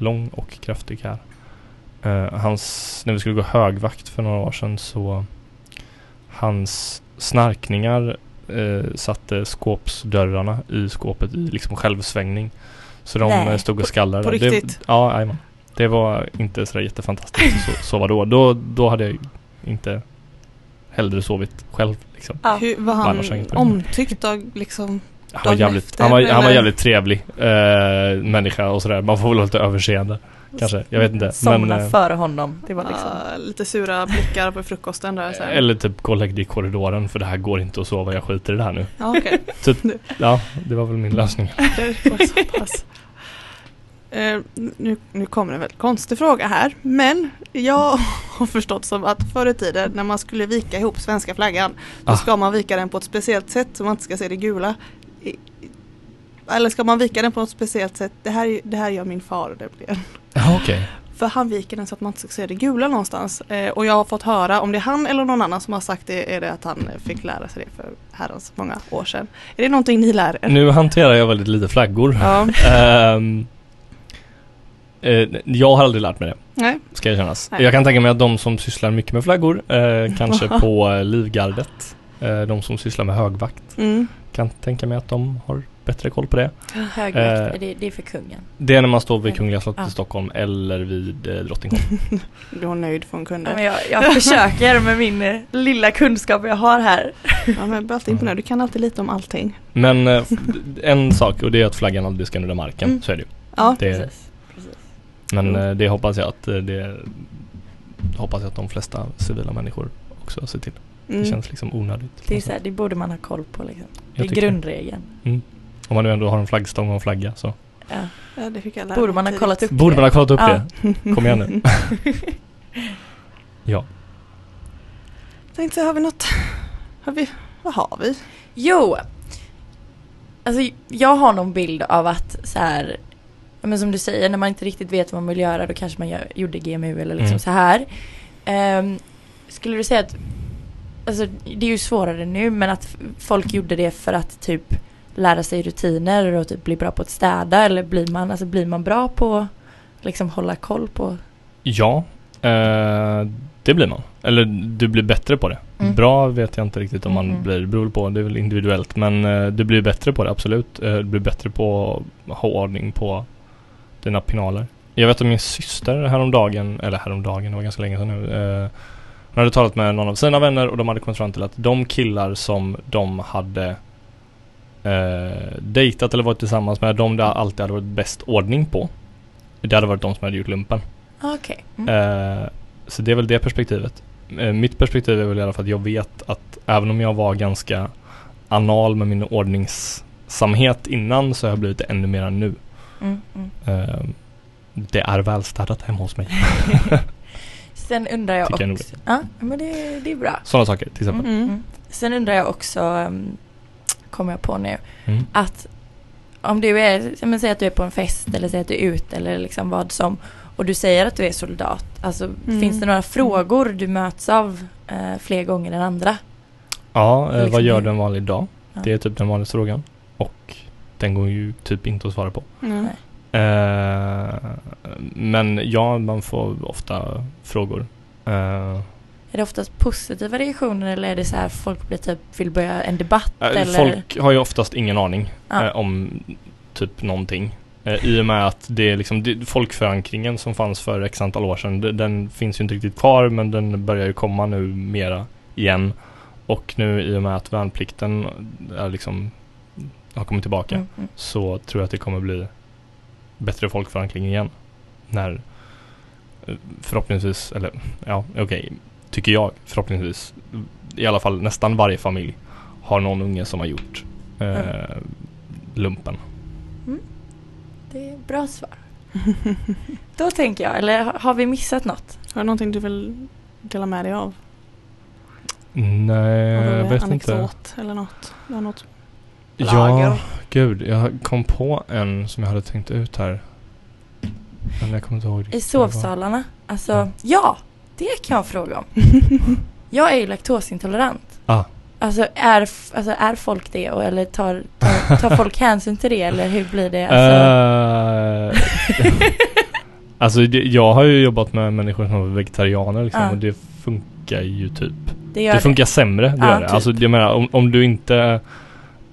Lång och kraftig här. Eh, hans, när vi skulle gå högvakt för några år sedan så hans snarkningar eh, satte skåpsdörrarna i skåpet i liksom självsvängning. Så de Nej. eh, stod och skallrade. På Det- riktigt? ja, jajamän. Det var inte sådär jättefantastiskt att so- sova då. då. Då hade jag inte hellre sovit själv liksom. Ja. Hur, var han omtyckt av liksom? Han var jävligt, han var, han var jävligt trevlig eh, människa och sådär. Man får väl ha lite överseende. Kanske, jag vet inte. Somna Men, eh, före honom. Det var liksom. ah, lite sura blickar på frukosten där sen. eller typ gå och lägg dig i korridoren för det här går inte att sova, jag skiter i det här nu. Ja okej, <laughs> Ja, det var väl min lösning. <laughs> Eh, nu, nu kommer en väldigt konstig fråga här men jag <laughs> har förstått som att förr i tiden när man skulle vika ihop svenska flaggan då Ah. ska man vika den på ett speciellt sätt så man inte ska se det gula. Eller ska man vika den på ett speciellt sätt? Det här, det här gör min far nämligen. Ja, okej. För han viker den så att man inte ska se det gula någonstans. Eh, och jag har fått höra, om det är han eller någon annan som har sagt det, är det att han eh, fick lära sig det för herrans många år sedan. Är det någonting ni lär er? Nu hanterar jag väldigt lite flaggor. Ja, Ehm, eh, jag har aldrig lärt mig det, nej. ska jag kännas. Nej. Jag kan tänka mig att de som sysslar mycket med flaggor, eh, kanske <laughs> på Livgardet, eh, de som sysslar med högvakt, Mm. kan tänka mig att de har bättre koll på det. Högvakt, eh, det, det är för kungen. Det är när man står vid Kungliga slottet Ja. i Stockholm eller vid eh, Drottningholm. <laughs> Du var nöjd från Ja, kunder. men jag, jag försöker med min eh, lilla kunskap jag har här. Ja, men jag blir alltid imponerad. Du kan alltid lite om allting. Men eh, en sak och det är att flaggan aldrig ska nudda marken, Mm. så är det ju. Ja, Det, Precis. Precis. men Mm. eh, det hoppas jag att eh, det hoppas jag att de flesta civila människor också ser till. Det mm. känns liksom onödigt. Det, är så här, det borde man ha koll på liksom. Det är grundregeln. Om man nu ändå har en flaggstång och en flagga så Ja. ja, det fick jag lära Borde man ha kollat upp borde man ha kollat upp Ja. det. Kom igen nu. <laughs> ja. Tänkte säga, har vi något? Har vi? Vad har vi? Jo! Alltså jag har någon bild av att så här, men som du säger, när man inte riktigt vet vad man vill göra då kanske man gör, gjorde GMU eller liksom Mm. så här. Ehm, skulle du säga att, alltså det är ju svårare nu men att folk gjorde det för att typ lära sig rutiner och typ bli bra på att städa eller blir man, alltså blir man bra på liksom hålla koll på Ja, eh, det blir man. Eller du blir bättre på det. Mm. Bra vet jag inte riktigt om man Mm. blir, beror på, det är väl individuellt. Men eh, du blir bättre på det, absolut. Eh, du blir bättre på att ha ordning på dina pinaler. Jag vet att min syster häromdagen, eller häromdagen, det var ganska länge sedan nu. Eh, hon hade talat med någon av sina vänner och de hade kommit fram till att de killar som de hade eh, dejtat eller varit tillsammans med, de det alltid hade varit bäst ordning på. Det hade varit de som hade gjort lumpen. Okej. Mm. Eh, så det är väl det perspektivet. Eh, mitt perspektiv är väl i alla fall att jag vet att även om jag var ganska anal med min ordningssamhet innan så har jag blivit det ännu mer nu. Mm, mm. Eh, det är välstädat hemma hos mig. <laughs> Sen undrar jag Tycker jag också, ja men det, det är bra. Sådana saker till exempel. Mm, mm. Sen undrar jag också, um, kommer jag på nu, Mm. att om du är, men säg att du är på en fest eller säg att du är ute eller liksom vad som och du säger att du är soldat, alltså Mm. finns det några frågor du möts av eh, fler gånger än andra? Ja, eh, Liksom vad gör du en vanlig dag? Ja. Det är typ den vanligaste frågan. Och den går ju typ inte att svara på. Mm. Eh, men ja, man får ofta frågor. Är det oftast positiva reaktioner eller är det så här folk blir typ, vill börja en debatt Eh, eller? Folk har ju oftast ingen aning Ja. eh, om typ någonting. Eh, I och med att det är liksom det, folkförankringen som fanns för x antal år sedan, de- den finns ju inte riktigt kvar men den börjar ju komma nu mera igen. Och nu i och med att värnplikten är liksom har kommit tillbaka Mm, mm. så tror jag att det kommer bli bättre folkförankring igen. När eh, förhoppningsvis, eller ja okej, tycker jag förhoppningsvis, i alla fall nästan varje familj har någon unge som har gjort eh, Mm. lumpen. Det är bra svar. Då tänker jag, eller har- vi missat något? Har du någonting du vill dela med dig av? Nej, jag vet inte. anekdot eller något? Du har något? lager. Ja, gud. Jag kom på en som jag hade tänkt ut här. Men jag kommer inte ihåg I sovsalarna. Alltså, Ja. ja, det kan jag fråga om. <laughs> Jag är ju laktosintolerant. Ah. Alltså är, alltså är folk det och, eller tar, tar, tar folk <laughs> hänsyn till det eller hur blir det? Alltså, Eh, <laughs> alltså det, jag har ju jobbat med människor som är vegetarianer liksom Ja. och det funkar ju typ. det Det funkar sämre, det Ja, gör det. typ. Alltså jag menar om, om du inte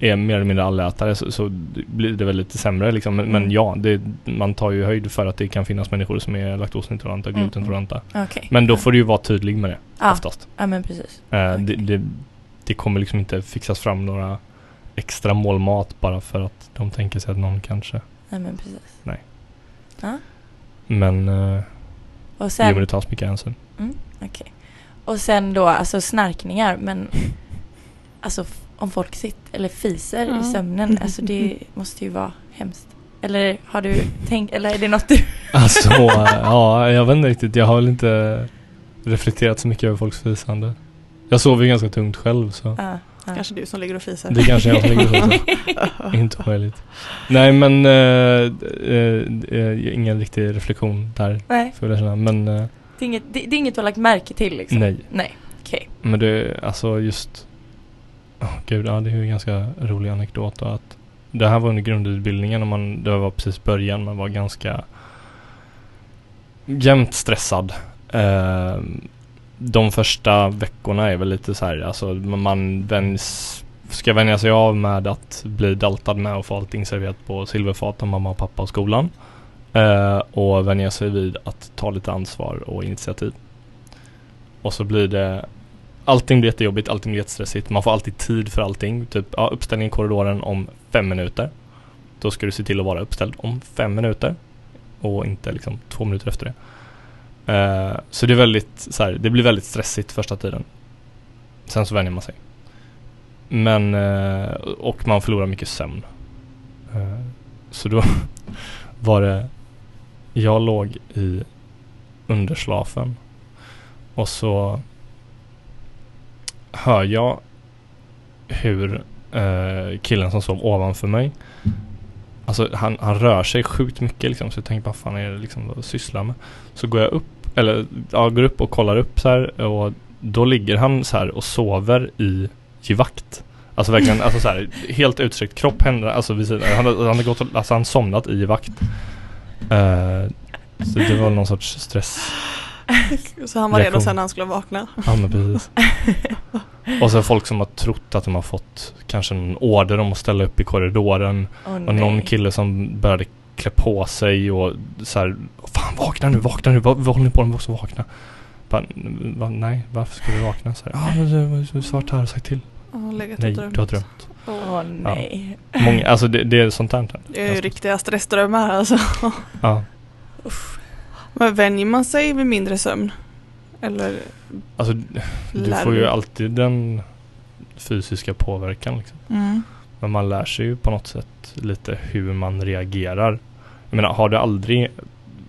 är mer eller mindre allätare så, så blir det väl lite sämre liksom. Men, men Mm. ja, det, man tar ju höjd för att det kan finnas människor som är laktosintoleranta och Mm, glutenintoleranta. Okej. Men då får du ju vara tydlig med det ja. oftast. ja, men precis. Eh, Okej. det, det, det kommer liksom inte fixas fram några extra målmat bara för att de tänker sig att någon kanske. Nej, men precis. Men eh, Och jo, men sen, det tas mycket hänsyn. okej. Och sen då alltså snarkningar men <laughs> alltså om folk sitter eller fiser Ja. i sömnen, <laughs> alltså det måste ju vara hemskt. Eller har du tänkt, eller är det något du... <laughs> Alltså, ja, jag vet inte riktigt. Jag har väl inte reflekterat så mycket över folks fisande. Jag sover ju ganska tungt själv så Ja, ja. Kanske du som ligger och fiser. det kanske jag som ligger så. <laughs> så. Inte omöjligt. Nej men, eh, eh, eh, ingen riktig reflektion där Nej, får jag känna. Men eh, det är, inget, det, det är inget du har lagt märke till liksom? nej. Nej, okej. Men det, alltså just Oh, gud, ja det är ju en ganska rolig anekdot då att Det här var under grundutbildningen och man, det var precis början, man var ganska Jämt stressad. Eh, De första veckorna är väl lite så här, alltså man- man vänjs Ska vänja sig av med att bli daltad med och få allting serverat på silverfat av mamma och pappa och skolan. Eh, Och vänja sig vid att ta lite ansvar och initiativ. Och så blir det Allting blir jättejobbigt, allting blir jättestressigt. Man får alltid tid för allting. Typ, ja, uppställning i korridoren om fem minuter. Då ska du se till att vara uppställd om fem minuter. Och inte liksom två minuter efter det. Uh, så det är väldigt, så här, det blir väldigt stressigt första tiden. Sen så vänjer man sig. Men, uh, och man förlorar mycket sömn. Uh, så då <laughs> var det, jag låg i underslafen. Och så hör jag hur eh, killen som sov ovanför mig Alltså han, han rör sig sjukt mycket liksom så jag tänker vad fan är det liksom vad sysslar med? Så går jag upp, eller ja, går upp och kollar upp så här och då ligger han så här och sover i givakt. Alltså verkligen, alltså så här, helt utsträckt kropp, händer, alltså vid sidan. Han, har- han gått, och- alltså han somnat i vakt. Uh, så det var någon sorts stress. <laughs> Så han var redo sen när han skulle vakna. Ja men precis. <laughs> Och så folk som har trott att de har fått kanske en order om att ställa upp i korridoren. Åh, Och någon kille som började klä på sig och så här, Fan vakna nu, vakna nu, vad, håller ni på med? Vi måste vakna. Bara, va, nej, varför ska du vakna? Så här, Ja men du svart här, sagt till. Ja, legat Nej, och drömt. du har drömt. Åh nej. Många, alltså det, det är sånt där. Det är ju riktiga stressdrömmar alltså. Ja. Men vänjer man sig vid mindre sömn? Eller Alltså du får ju du? alltid den fysiska påverkan liksom. Mm. Men man lär sig ju på något sätt lite hur man reagerar. Jag menar, har det aldrig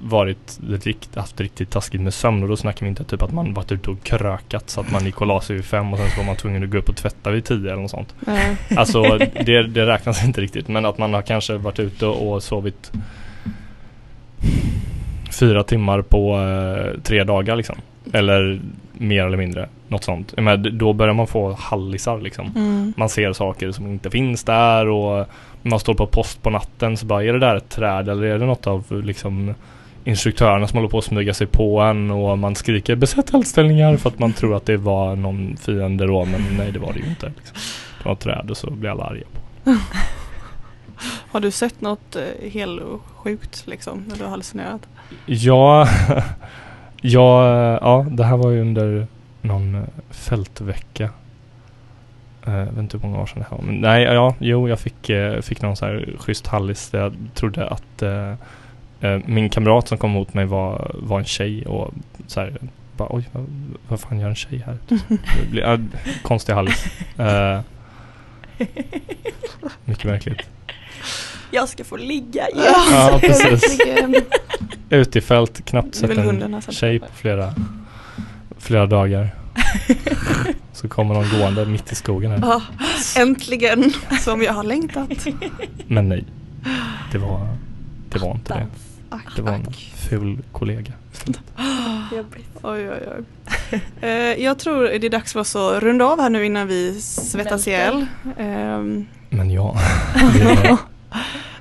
varit rikt, haft riktigt taskigt med sömn och då snackar vi inte typ att man varit ute och krökat så att man gick och la sig vid fem och sen så var man tvungen att gå upp och tvätta vid tio eller något sånt. Nej. Alltså <laughs> det, det räknas inte riktigt men att man har kanske varit ute och sovit fyra timmar på eh, tre dagar liksom. Eller mer eller mindre. Något sånt. Menar, då börjar man få hallisar liksom. Mm. Man ser saker som inte finns där och man står på post på natten så bara är det där ett träd eller är det något av liksom instruktörerna som håller på att smyga sig på en och man skriker besätt eldställningar för att man tror att det var någon fiende då men nej det var det ju inte. Liksom. Det var ett träd och så blir alla arga. <laughs> Har du sett något eh, helt sjukt liksom när du har hallucinerat? Ja, <laughs> ja, ja, det här var ju under någon eh, fältvecka. Eh, Jag vet inte hur många år sedan det här var. Men nej, ja, jo, jag fick, eh, fick någon så här schysst hallis där jag trodde att eh, min kamrat som kom mot mig var, var en tjej och så här, bara oj, vad, vad fan gör en tjej här? <laughs> Det blir, ja, konstig hallis. Eh, <laughs> mycket märkligt. Jag ska få ligga igen. Ja, precis. Ut i fält, knappt sett en tjej på flera, flera dagar. <laughs> Så kommer någon gående mitt i skogen här. Ja, äntligen som jag har längtat. Men nej. Det var, det var inte det. Ack, Det var en ful kollega. Oj, oj, oj. Eh, jag tror det är dags för oss att runda av här nu innan vi svettas ihjäl. Ehm, Men ja. <laughs>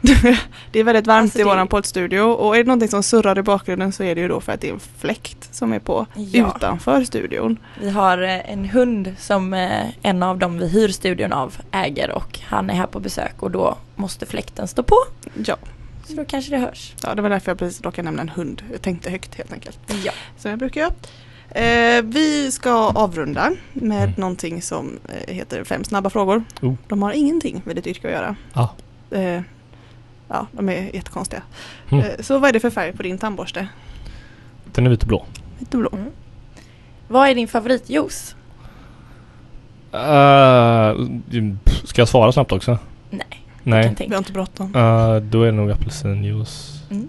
<laughs> Det är, väldigt varmt Alltså i det- våran poddstudio och är det någonting som surrar i bakgrunden så är det ju då för att det är en fläkt som är på Ja. utanför studion. Vi har eh, en hund som eh, en av dem vi hyr studion av äger och han är här på besök och då måste fläkten stå på. Ja, Så då kanske det hörs. ja det var därför jag precis råkade nämna en hund. Jag tänkte högt helt enkelt. Ja. Som jag brukar göra. Eh, vi ska avrunda med Mm. någonting som eh, heter fem snabba frågor. Oh. De har ingenting med ditt yrke att göra. ah, Eh, ja, de är jättekonstiga. Mm. Eh, så vad är det för färg på din tandborste? den är vit och blå. Lite blå. Mm. Vad är din favoritjuice? Uh, ska jag svara snabbt också? Nej, Nej. Vi har inte bråttom. Uh, då är det nog apelsinjuice. Mm.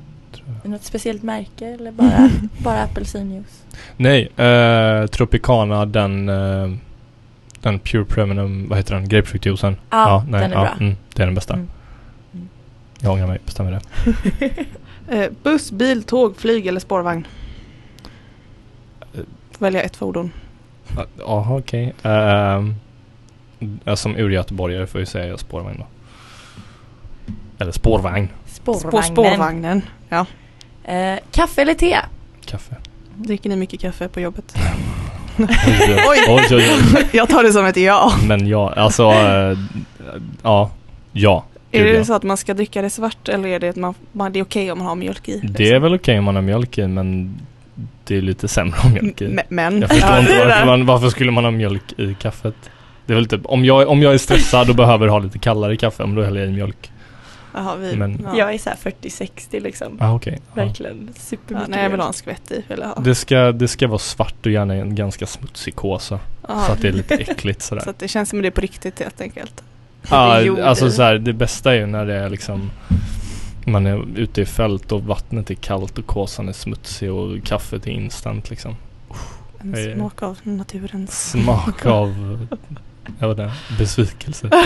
Något speciellt märke eller bara, <laughs> bara apelsinjuice? Nej, uh, Tropicana den uh, den Pure Premium, vad heter den? Grapefruktjuicen. Ja, den är bra. Mm, det är den bästa. Mm. Jag ångrar mig, bestämmer det. <laughs> Eh, buss, bil, tåg, flyg eller spårvagn? Välja ett fordon. Ja, Jaha, okej. Ehm, jag som ur-göteborgare får jag säga jag spårvagn då. Eller spårvagn. På Spårvagnen. spårvagnen. Ja. Eh, kaffe eller te? Kaffe. Dricker ni mycket kaffe på jobbet? <laughs> <laughs> Oj, oj, oj. oj, oj. jag tar det som ett ja. Men ja, alltså, eh, ja, ja. Är det ja. så att man ska dricka det svart eller är det att man, man, det är okej om man har mjölk i? liksom? Det är väl okej om man har mjölk i men det är lite sämre om mjölk i. M- Men. Jag förstår Ja, inte varför, man, varför skulle man ha mjölk i kaffet? Det är väl typ, om jag, om jag är stressad och behöver ha lite kallare kaffe, om då häller jag i mjölk. Jaha, vi, Men- ja. Jag är såhär 40-60 liksom. Ah. Ja. Verkligen Ja, supermycket nej, jag vill ha en skvätt i. Vill ha. Det ska, det ska vara svart och gärna en ganska smutsig kåsa. Ja. Så att det är lite äckligt sådär. <laughs> Så att det känns som det är på riktigt helt enkelt. Ja, <laughs> alltså så här, det bästa är ju när det är liksom man är ute i fält och vattnet är kallt och kåsan är smutsig och kaffet är instant liksom. En smak av naturens. Smak <laughs> av, jag vet inte, besvikelse. <laughs>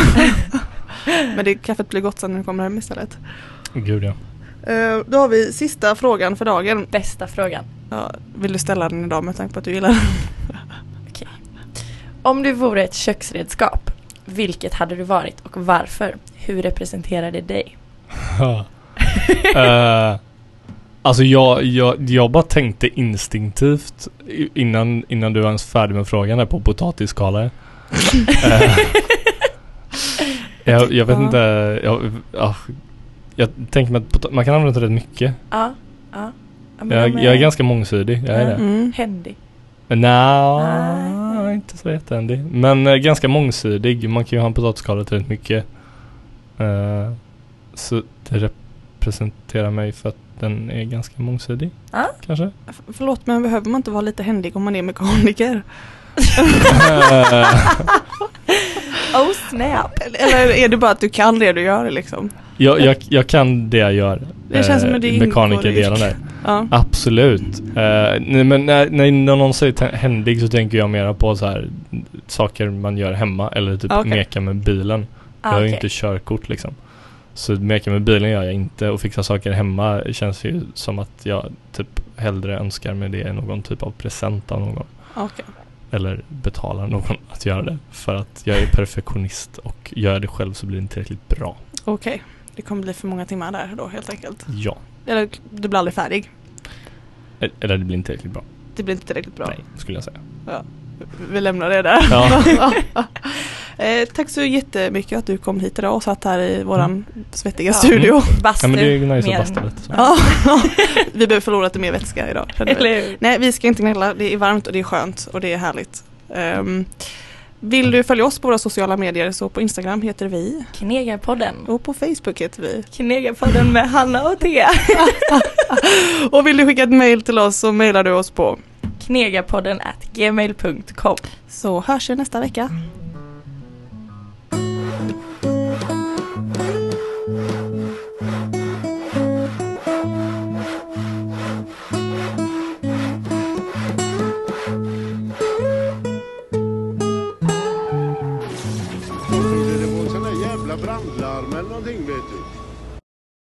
Men det, kaffet blir gott sen när du kommer hem istället. Gud ja. Eh, då har vi sista frågan för dagen. Bästa frågan. Ja, vill du ställa den idag med tanke på att du gillar den? Om du vore ett köksredskap, vilket hade du varit och varför? Hur representerar det dig? <laughs> Eh, alltså jag, jag, jag bara tänkte instinktivt innan, innan du var ens färdig med frågan där på potatisskalare. <laughs> Eh, jag, jag vet Ja. inte, jag, ja, jag tänker mig att pota- man kan använda det rätt mycket. Ja, ja. Jag, jag är ganska mångsidig, jag är Ja. det. Mm. händig. Nja, Nej. inte så jättehändig. Men eh, ganska mångsidig. Man kan ju ha en potatisskala till mycket. Eh, så det representerar mig för att den är ganska mångsidig. Ja. Kanske. F- Förlåt men behöver man inte vara lite händig om man är mekaniker? Eh, <laughs> Oh snap! Eller är det bara att du kan det du gör liksom? jag, jag, jag kan det jag gör. Det känns som att det Mekanikerdelen där. Ja. Absolut. Eh, nej, men när, när någon säger händig så tänker jag mera på så här saker man gör hemma eller typ Okej. meka med bilen. Jag Ah, har ju okej. inte körkort liksom. Så meka med bilen gör jag inte och fixa saker hemma känns ju som att jag typ hellre önskar mig det än någon typ av present av någon. Okej. Eller betalar någon <laughs> att göra det. För att jag är perfektionist och gör det själv så blir det inte tillräckligt bra. Okej. Det kommer bli för många timmar där då helt enkelt. Ja. Eller du blir aldrig färdig. E- Eller det blir inte tillräckligt bra. Det blir inte tillräckligt bra. Nej, skulle jag säga. Vi lämnar det där. Ja. <laughs> <laughs> eh, tack så jättemycket att du kom hit idag och satt här i våran svettiga Ja. studio. <laughs> Bastu. ja men det är nice mer att basta lite så. Ja. <laughs> vi behöver förlora lite mer vätska idag. vi. Eller hur? Nej, vi ska inte gnälla. Det är varmt och det är skönt och det är härligt. Ehm, vill du följa oss på våra sociala medier så på Instagram heter vi Knegarpodden. och på Facebook heter vi. Knegarpodden med Hanna och Thea. <laughs> Och vill du skicka ett mail till oss så mailar du oss på. Knegarpodden at gmail.com. Så hörs vi nästa vecka.